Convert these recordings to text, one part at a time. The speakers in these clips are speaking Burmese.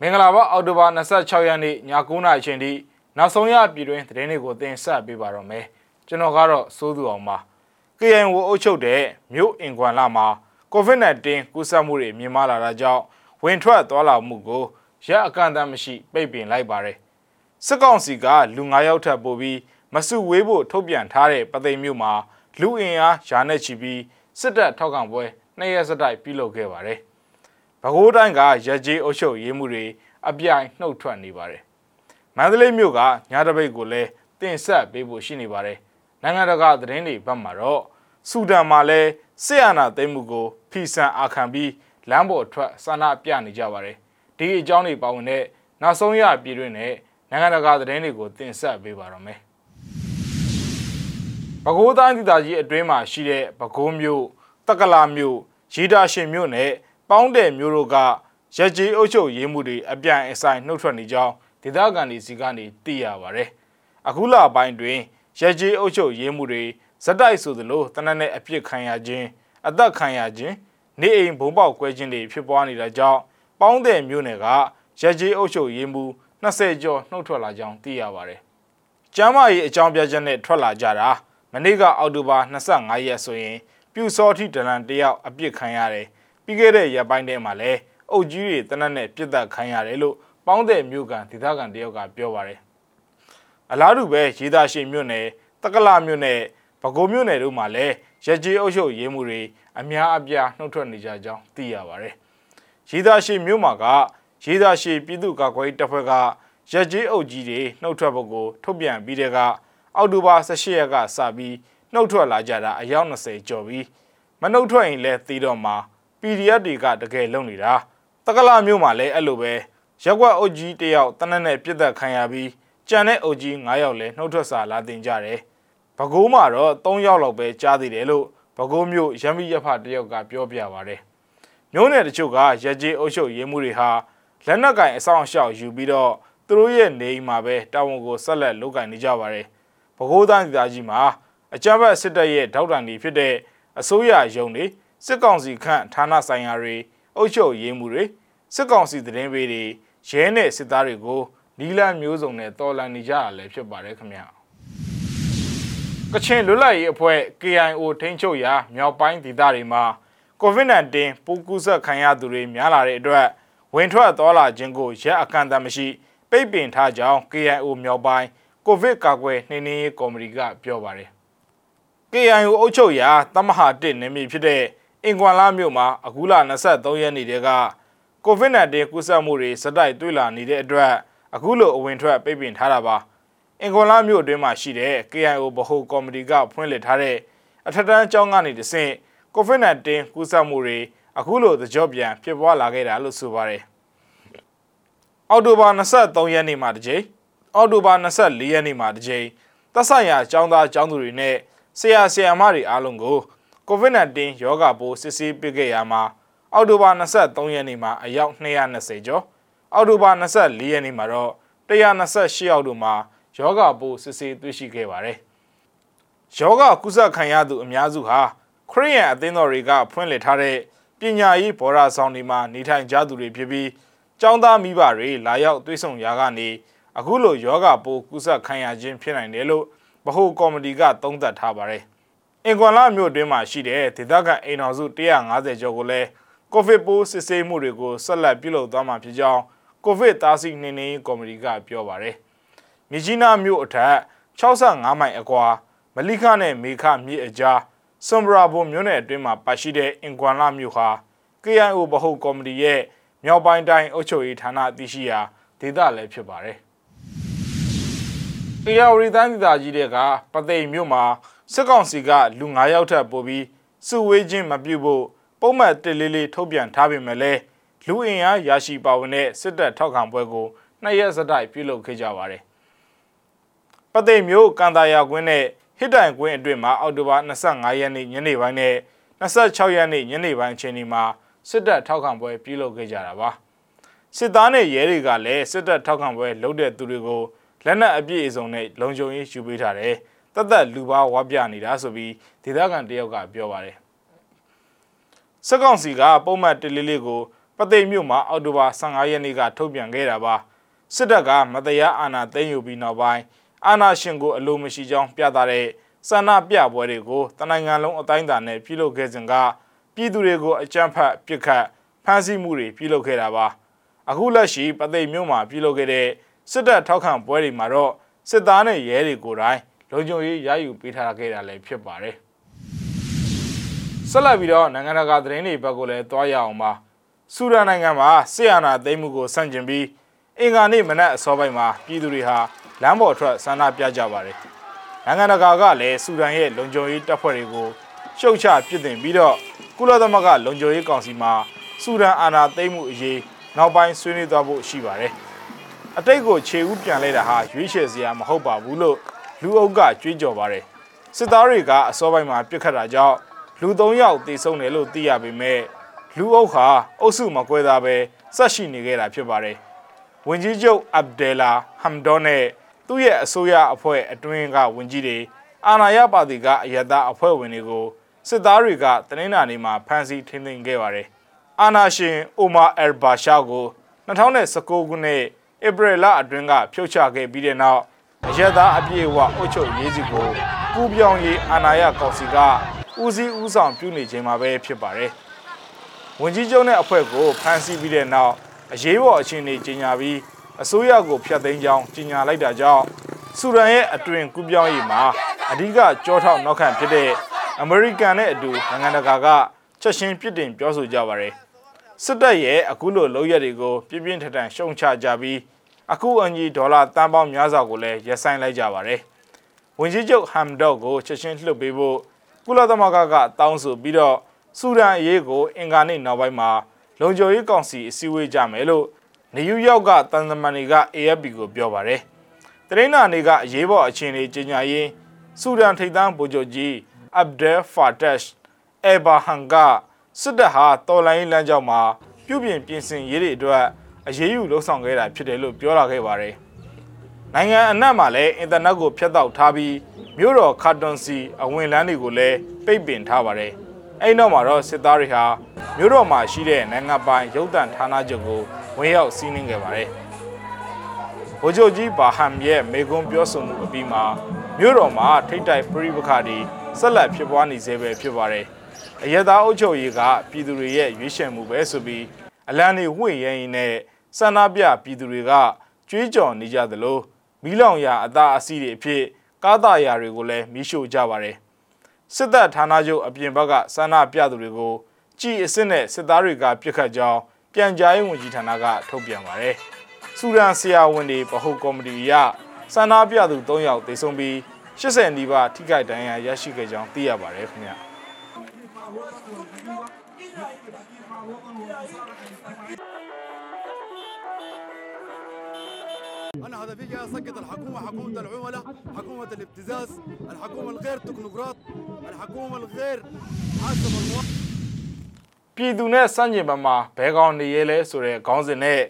မင်္ဂလာပါအော်တိုဘာ26ရက်နေ့ည9:00နာရီချိန်ထိနောက်ဆုံးရပြည်တွင်းသတင်းတွေကိုတင်ဆက်ပေးပါတော့မယ်ကျွန်တော်ကတော့စိုးသူအောင်ပါ KN ကိုအုပ်ချုပ်တဲ့မြို့အင်ကွမ်လာမှာ COVID-19 ကူးစက်မှုတွေမြင့်မားလာတာကြောင့်ဝင်ထွက်သွားလာမှုကိုရက်အကန့်အသတ်မရှိပိတ်ပင်လိုက်ပါတယ်စစ်ကောင်စီကလူ9ယောက်ထပ်ပို့ပြီးမစုဝေးဖို့ထုတ်ပြန်ထားတဲ့ပသိမ်မြို့မှာလူအင်အားယာနဲ့ချီပြီးစစ်တပ်ထောက်ခံပွဲနှစ်ရက်စတိုက်ပြုလုပ်ခဲ့ပါတယ်။ ပဲခူးတိုင်းကရကြေးအုပ်ချုပ်ရေးမှုတွေအပြိုင်နှုတ်ထွက်နေပါတယ်။မန္တလေးမြို့ကညာတပိတ်ကိုလည်းတင်ဆက်ပေးဖို့ရှိနေပါတယ်။နိုင်ငံတကာသတင်းတွေဘက်မှာတော့ဆူဒန်မှာလည်းစစ်အာဏာသိမ်းမှုကိုဖီဆန်အာခံပြီးလမ်းပေါ်ထွက်ဆန္ဒပြနေကြပါတယ်။ဒီအကြောင်းတွေပါဝင်တဲ့နောက်ဆုံးရပြည်တွင်းနဲ့နိုင်ငံတကာသတင်းတွေကိုတင်ဆက်ပေးပါတော့မယ်။ပဲခူးတိုင်းဒေသကြီးအတွင်းမှာရှိတဲ့ပဲခူးမြို့တက္ကလာမြို့ရီတာရှင်မြို့နဲ့ ပေါင်းတယ်မြို့တို့ကရက်ကြီးအုပ်ချုပ်ရေးမှုတွေအပြိုင်အဆိုင်နှုတ်ထွက်နေကြောင်းဒေသခံတွေစီကနေသိရပါဗျ။အခုလပိုင်းတွင်ရက်ကြီးအုပ်ချုပ်ရေးမှုတွေဇက်တိုက်ဆိုသလိုတနက်နဲ့အပြစ်ခံရခြင်းအသက်ခံရခြင်းနေအိမ်ဘုံပေါက်ကွဲခြင်းတွေဖြစ်ပွားနေတာကြောင့်ပေါင်းတယ်မြို့နယ်ကရက်ကြီးအုပ်ချုပ်ရေးမှု20ကျော်နှုတ်ထွက်လာကြောင်းသိရပါတယ်။ကျမ်းမာရေးအကြောင်းပြချက်နဲ့ထွက်လာကြတာမနေ့ကအောက်တိုဘာ25ရက်ဆိုရင်ပြူစောတိဒလန်တယောက်အပြစ်ခံရတယ် ပြီးခဲ့တဲ့ရက်ပိုင်းထဲမှာလည်းအုပ်ကြီးတွေတနက်နဲ့ပြစ်ဒတ်ခံရတယ်လို့ပေါင်းတဲ့မြို့ကန်ဒေသခံတယောက်ကပြောပါတယ်အလားတူပဲရေသာရှိမြို့နယ်တက္ကလာမြို့နယ်ပဲခူးမြို့နယ်တို့မှာလည်းရကြေးအုပ်ချုပ်ရေးမှုတွေအများအပြားနှုတ်ထွက်နေကြကြောင်းသိရပါတယ်ရေသာရှိမြို့မှာကရေသာရှိပြည်သူ့ကာကွယ်ရေးတပ်ဖွဲ့ကရကြေးအုပ်ကြီးတွေနှုတ်ထွက်ဖို့ကိုထုတ်ပြန်ပြီးတဲ့ကအောက်တိုဘာ18ရက်ကစပြီးနှုတ်ထွက်လာကြတာအယောက်20ကျော်ပြီးမနှုတ်ထွက်ရင်လည်းသီးတော့မှာ PDF တွေကတကယ်လုံနေတာတက္ကလာမျိုးမှာလည်းအဲ့လိုပဲရက်ွက်အုပ်ကြီးတယောက်တနက်နဲ့ပြစ်သက်ခံရပြီးကြံတဲ့အုပ်ကြီး9ယောက်လည်းနှုတ်ထွက်စာလာတင်ကြတယ်ဘကိုးမှာတော့3ယောက်လောက်ပဲကြားသေးတယ်လို့ဘကိုးမျိုးရမ်းမိရဖတယောက်ကပြောပြပါတယ်မျိုးနယ်တချို့ကရက်ကြီးအုပ်ချုပ်ရေးမှုတွေဟာလက်နက်ကင်အဆောင်အရှောက်ယူပြီးတော့သူတို့ရဲ့နေအိမ်မှာပဲတာဝန်ကိုဆက်လက်လုပ်ကင်နေကြပါတယ်ပဲခူးတိုင်းဒေသကြီးမှာအကြမ်းဖက်စစ်တပ်ရဲ့ထောက်တံတွေဖြစ်တဲ့အစိုးရယုံတွေ စစ်ကောင်စီခန့်ဌာနဆိုင်ရာတွေအုပ်ချုပ်ရေးမှုတွေစစ်ကောင်စီသတင်းပေးတွေရဲနဲ့စစ်သားတွေကိုနီလန်မျိုးစုံနဲ့တော်လန်နေကြရလဲဖြစ်ပါတယ်ခင်ဗျာကချင်လွတ်လပ်ရေးအဖွဲ့ KIO ထိန်းချုပ်ရာမြောက်ပိုင်းဒေသတွေမှာ COVID-19 ပိုးကူးစက်ခံရသူတွေများလာတဲ့အတွက်ဝင်ထွက်သွားလာခြင်းကိုရက်အကန့်အသတ်မရှိပိတ်ပင်ထားကြောင်း KIO မြောက်ပိုင်းကိုဗစ်ကာကွယ်နှိမ်နင်းရေးကော်မတီကပြောပါတယ် KIO အုပ်ချုပ်ရာတမဟာ1နေမြေဖြစ်တဲ့ အင်ကွမ်လာမြို့မှာအခုလ23ရက်နေ့တည်းက COVID-19 ကူးစက်မှုတွေစတိုက်တွေ့လာနေတဲ့အတွက်အခုလိုအဝင်ထွက်ပိတ်ပင်ထားတာပါအင်ကွန်လာမြို့အတွင်းမှာရှိတဲ့ KIO ဗဟိုကော်မတီကဖွင့်လှစ်ထားတဲ့အထက်တန်းကျောင်းကနေတဆင့် COVID-19 ကူးစက်မှုတွေအခုလိုသကြော့ပြန်ဖြစ်ပွားလာခဲ့တာလို့ဆိုပါတယ်အော်တိုဘာ23ရက်နေ့မှာတစ်ကြိမ်အော်တိုဘာ24ရက်နေ့မှာတစ်ကြိမ်သက်ဆိုင်ရာကျောင်းသားကျောင်းသူတွေနဲ့ဆရာဆရာမတွေအားလုံးကို COVID-19 ရောဂါပိုးစစ်ဆေးပေးခဲ့ရမှာအောက်တိုဘာ23ရက်နေ့မှာအယောက်220ကျော်အောက်တိုဘာ24ရက်နေ့မှာတော့128ယောက်တို့မှာယောဂပိုးစစ်ဆေးတွေ့ရှိခဲ့ပါတယ်။ယောဂကုသခံရသူအများစုဟာခရိယန်အသင်းတော်တွေကဖွင့်လှစ်ထားတဲ့ပညာရေးဘော်ရာဆောင်တွေမှာနေထိုင်ကြသူတွေဖြစ်ပြီးကျောင်းသားမိဘတွေလာရောက်တွေ့ဆုံရာကနေအခုလိုယောဂပိုးကုသခံရခြင်းဖြစ်နိုင်တယ်လို့ဗဟိုကော်မတီကသုံးသပ်ထားပါတယ်။ အင်ကွန်လာမြို့တွင်းမှာရှိတဲ့ဒေသခံအိမ်တော်စု150ကျော်ကိုလည်းကိုဗစ်ပိုးစစ်ဆေးမှုတွေကိုဆက်လက်ပြုလုပ်သွားမှာဖြစ်ကြောင်းကိုဗစ်တားဆီးနှိမ်နင်းရေးကော်မတီကပြောပါတယ်။မြကြီးနားမြို့အထက်65မိုင်အကွာမလိခနဲ့မေခမြစ်အကြားဆွမ်ဘရာဘုံမြို့နယ်အတွင်းမှာပါရှိတဲ့အင်ကွမ်လာမြို့ဟာ KIO ဗဟိုကော်မတီရဲ့မြောက်ပိုင်းတိုင်းအုပ်ချုပ်ရေးဌာနအသိရှိရာဒေသလည်းဖြစ်ပါတယ်။တရားဝရီတိုင်းဒေသကြီးတွေကပသိမ်မြို့မှာ စစ်ကောင်စီကလူ9ယောက်ထပ်ပို့ပြီးစုဝေးခြင်းမပြုဖို့ပုံမှန်တစ်လေးလေးထုတ်ပြန်ထားပေမဲ့လည်းလူအင်အားရရှိပါဝင်တဲ့စစ်တပ်ထောက်ခံပွဲကိုနှစ်ရက်စတိုက်ပြုလုပ်ခဲ့ကြပါတယ်။ပသိမ်မျိုးကန်တာယာကွင်းနဲ့ဟစ်တိုင်ကွင်းအတွင်းမှာအောက်တိုဘာ25ရက်နေ့ညနေပိုင်းနဲ့26ရက်နေ့ညနေပိုင်းအချိန်ဒီမှာစစ်တပ်ထောက်ခံပွဲပြုလုပ်ခဲ့ကြတာပါ။စစ်သားနဲ့ရဲတွေကလည်းစစ်တပ်ထောက်ခံပွဲလုပ်တဲ့သူတွေကိုလက်နက်အပြည့်အစုံနဲ့လုံခြုံရေးယူပေးထားတယ်။ တသက်လူပါဝါပြနေတာဆိုပြီးဒေသခံတယောက်ကပြောပါတယ်။စက်ကောင်စီကပုံမှန်တလေးလေးကိုပသိမ်မြို့မှာအောက်တိုဘာ15ရက်နေ့ကထုတ်ပြန်ခဲ့တာပါစစ်တပ်ကမတရားအာဏာသိမ်းယူပြီးနောက်ပိုင်းအာဏာရှင်ကိုအလိုမရှိကြောင်းပြသတဲ့ဆန္ဒပြပွဲတွေကိုတနိုင်ငံလုံးအတိုင်းအတာနဲ့ပြုလုပ်ခဲ့စဉ်ကပြည်သူတွေကိုအကြမ်းဖက်ပစ်ခတ်ဖမ်းဆီးမှုတွေပြုလုပ်ခဲ့တာပါအခုလက်ရှိပသိမ်မြို့မှာပြုလုပ်ခဲ့တဲ့စစ်တပ်ထောက်ခံပွဲတွေမှာတော့စစ်သားနဲ့ရဲတွေကိုယ်တိုင် လုံခြုံရေးရယူပေးထားခဲ့တာလည်းဖြစ်ပါတယ်ဆက်လက်ပြီးတော့နိုင်ငံတကာသတင်းတွေဘက်ကိုလည်းတွားရအောင်ပါဆူဒန်နိုင်ငံမှာဆီယနာသိမ်းမှုကိုဆန့်ကျင်ပြီးအင်္ဂါနေ့မနက်အစောပိုင်းမှာပြည်သူတွေဟာလမ်းပေါ်ထွက်ဆန္ဒပြကြပါတယ်နိုင်ငံတကာကလည်းဆူဒန်ရဲ့လုံခြုံရေးတပ်ဖွဲ့တွေကိုရှုတ်ချပြစ်တင်ပြီးတော့ကုလသမဂ္ဂလုံခြုံရေးကောင်စီမှာဆူဒန်အာဏာသိမ်းမှုအရေးနောက်ပိုင်းဆွေးနွေးသွားဖို့ရှိပါတယ်အတိတ်ကိုခြေဦးပြန်လဲတာဟာရွေးချယ်စရာမဟုတ်ပါဘူးလို့ လူအုပ်ကကြွေးကြော်ပါတယ်စစ်သားတွေကအစောပိုင်းမှာပြစ်ခတ်တာကြောင့်လူ၃ယောက်တေဆုံးတယ်လို့သိရပေမဲ့လူအုပ်ဟာအုပ်စုမကွဲသားပဲဆက်ရှိနေခဲ့တာဖြစ်ပါတယ်ဝင်ကြီးချုပ်အဗ်ဒဲလာဟမ်ဒေါနဲ့သူ့ရဲ့အစိုးရအဖွဲ့အတွင်းကဝင်ကြီးတွေအာဏာရပါတီကအယက်သားအဖွဲ့ဝင်တွေကိုစစ်သားတွေကတနင်္လာနေ့မှာဖမ်းဆီးထိန်းသိမ်းခဲ့ပါတယ်အာနာရှင်အိုမာအယ်ဘာရှာကို2019ခုနှစ်ဧပြီလအတွင်းကဖြုတ်ချခဲ့ပြီးတဲ့နောက် အရက်သားအပြည့်အဝအုပ်ချုပ်ရေးစီကိုကူပြောင်းရေးအာဏာရကောင်စီကဦးစီးဦးဆောင်ပြုနေခြင်းမှာပဲဖြစ်ပါတယ်။ဝန်ကြီးချုပ်နဲ့အဖွဲ့ကိုဖမ်းဆီးပြီးတဲ့နောက်အရေးပေါ်အခြေအနေကြီးညာပြီးအစိုးရကိုဖျက်သိမ်းကြောင်းကြီးညာလိုက်တာကြောင့်ဆူဒန်ရဲ့အတွင်ကူပြောင်းရေးမှာအဓိကကြောထောက်နောက်ခံဖြစ်တဲ့အမေရိကန်နဲ့အတူနိုင်ငံတကာကချက်ချင်းပြစ်တင်ပြောဆိုကြပါတယ်။စစ်တပ်ရဲ့အခုလိုလုပ်ရက်တွေကိုပြင်းပြင်းထန်ထန်ရှုံချကြပြီး အခုအညီဒေါ်လာတန်ပေါင်းများစွာကိုလည်းရပ်ဆိုင်းလိုက်ကြပါတယ်။ဝန်ကြီးချုပ်ဟမ်ဒေါ့ကိုချက်ချင်းလှုပ်ပေးဖို့ကုလသမဂ္ဂကတောင်းဆိုပြီးတော့ဆူဒန်အရေးကိုအင်ကာနေ့နောက်ပိုင်းမှာလုံခြုံရေးကောင်စီအစည်းအဝေးကြမယ်လို့နယူးယောက်ကတန်သမန်တွေက AFP ကိုပြောပါတယ်။တရင်းနာနေကအရေးပေါ်အခြေအနေကြီးညာရေးဆူဒန်ထိပ်တန်းဗိုလ်ချုပ်ကြီးအဗ်ဒဲဖာတက်ရှ်အဘာဟန်ကစစ်တပ်ဟာတော်လိုင်းလမ်းကြောင်းမှာပြုပြင်ပြင်ဆင်ရေးတွေအတွက် အရေးယူလှုံ့ဆော်ခဲ့တာဖြစ်တယ်လို့ပြောလာခဲ့ပါတယ်။နိုင်ငံအနှံ့မှာလည်းအင်တာနက်ကိုဖျက်တောက်ထားပြီးမြို့တော်ခါတွန်စီအဝင်လမ်းတွေကိုလည်းပိတ်ပင်ထားပါတယ်။အဲ့နောက်မှာတော့စစ်သားတွေဟာမြို့တော်မှာရှိတဲ့နိုင်ငံပိုင်ရုပ်သံဌာနချုပ်ကိုဝင်ရောက်စီးနင်းခဲ့ပါတယ်။ဗိုလ်ချုပ်ကြီးဘာဟမ်ရဲ့မေကွန်းပြောဆိုမှုအပြီးမှာမြို့တော်မှာထိတ်တိုက်ပြိပခါတွေဆက်လက်ဖြစ်ပွားနေစေပဲဖြစ်ပါတယ်။အရသာအုပ်ချုပ်ရေးကပြည်သူတွေရဲ့ရွေးချယ်မှုပဲဆိုပြီးအလံတွေဝှင့်ရရင်နဲ့ ဆန္ဒပြပြည်သူတွေကကြွေးကြော်နေကြသလိုမီးလောင်ရာအသားအဆီးတွေအဖြစ်ကားသားရာတွေကိုလည်းမီးရှို့ကြပါတယ်စစ်တပ်ဌာနချုပ်အပြင်ဘက်ကဆန္ဒပြသူတွေကိုကြည်အစ်စ်နဲ့စစ်သားတွေကပြစ်ခတ်ကြောင်းပြန်ကြားရေးဝန်ကြီးဌာနကထုတ်ပြန်ပါတယ်စူဒန်ဆရာဝန်တွေဗဟုကော်မတီရဆန္ဒပြသူ3ယောက်တေဆုံးပြီး80နီးပါးထိခိုက်ဒဏ်ရာရရှိခဲ့ကြောင်းသိရပါတယ်ခင်ဗျာ انا هدفي جاي اسقط الحكومه حكومه العملاء حكومه الابتزاز الحكومه الغير تكنوقراط الحكومه الغير حاسب المواطن ပြည်သူနဲ့စန့်ကျင်ဘက်မှာဘဲကောင်နေရဲလဲဆိုတဲ့ခေါင်းစဉ်နဲ့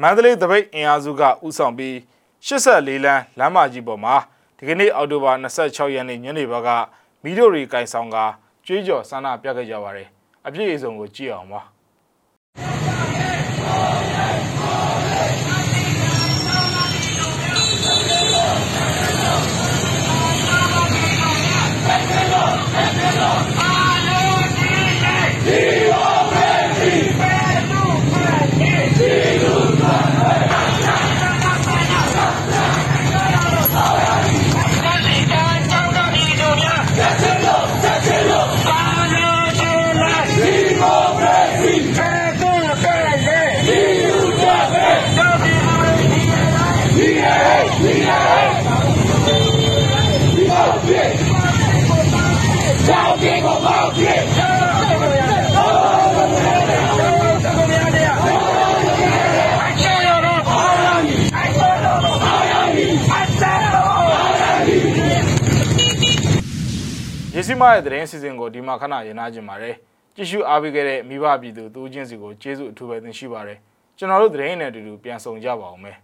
မန္တလေးတပိတ်အင်အားစုကဥဆောင်ပြီး84လမ်းလမ်းမကြီးပေါ်မှာဒီကနေ့အောက်တိုဘာ26ရက်နေ့ညနေဘက်ကမီဒိုရီကင်ဆောင်ကကြွေးကြော်ဆန္ဒပြခဲ့ကြပါတယ်အပြည့်အစုံကိုကြည့်အောင်ပါ ရ စီမရဲ့သတင်းစီစဉ်ကိုဒီမှာခဏရင်နာကြင်ပါတယ်ကြည့်ရှုအားပေးခဲ့တဲ့မိဘပြည်သူတူချင်းစီကိုကျေးဇူးအထူးပဲတင်ရှိပါတယ်ကျွန်တော်တို့သတင်းနဲ့အတူတူပြန်ဆောင်ကြပါအောင်မယ်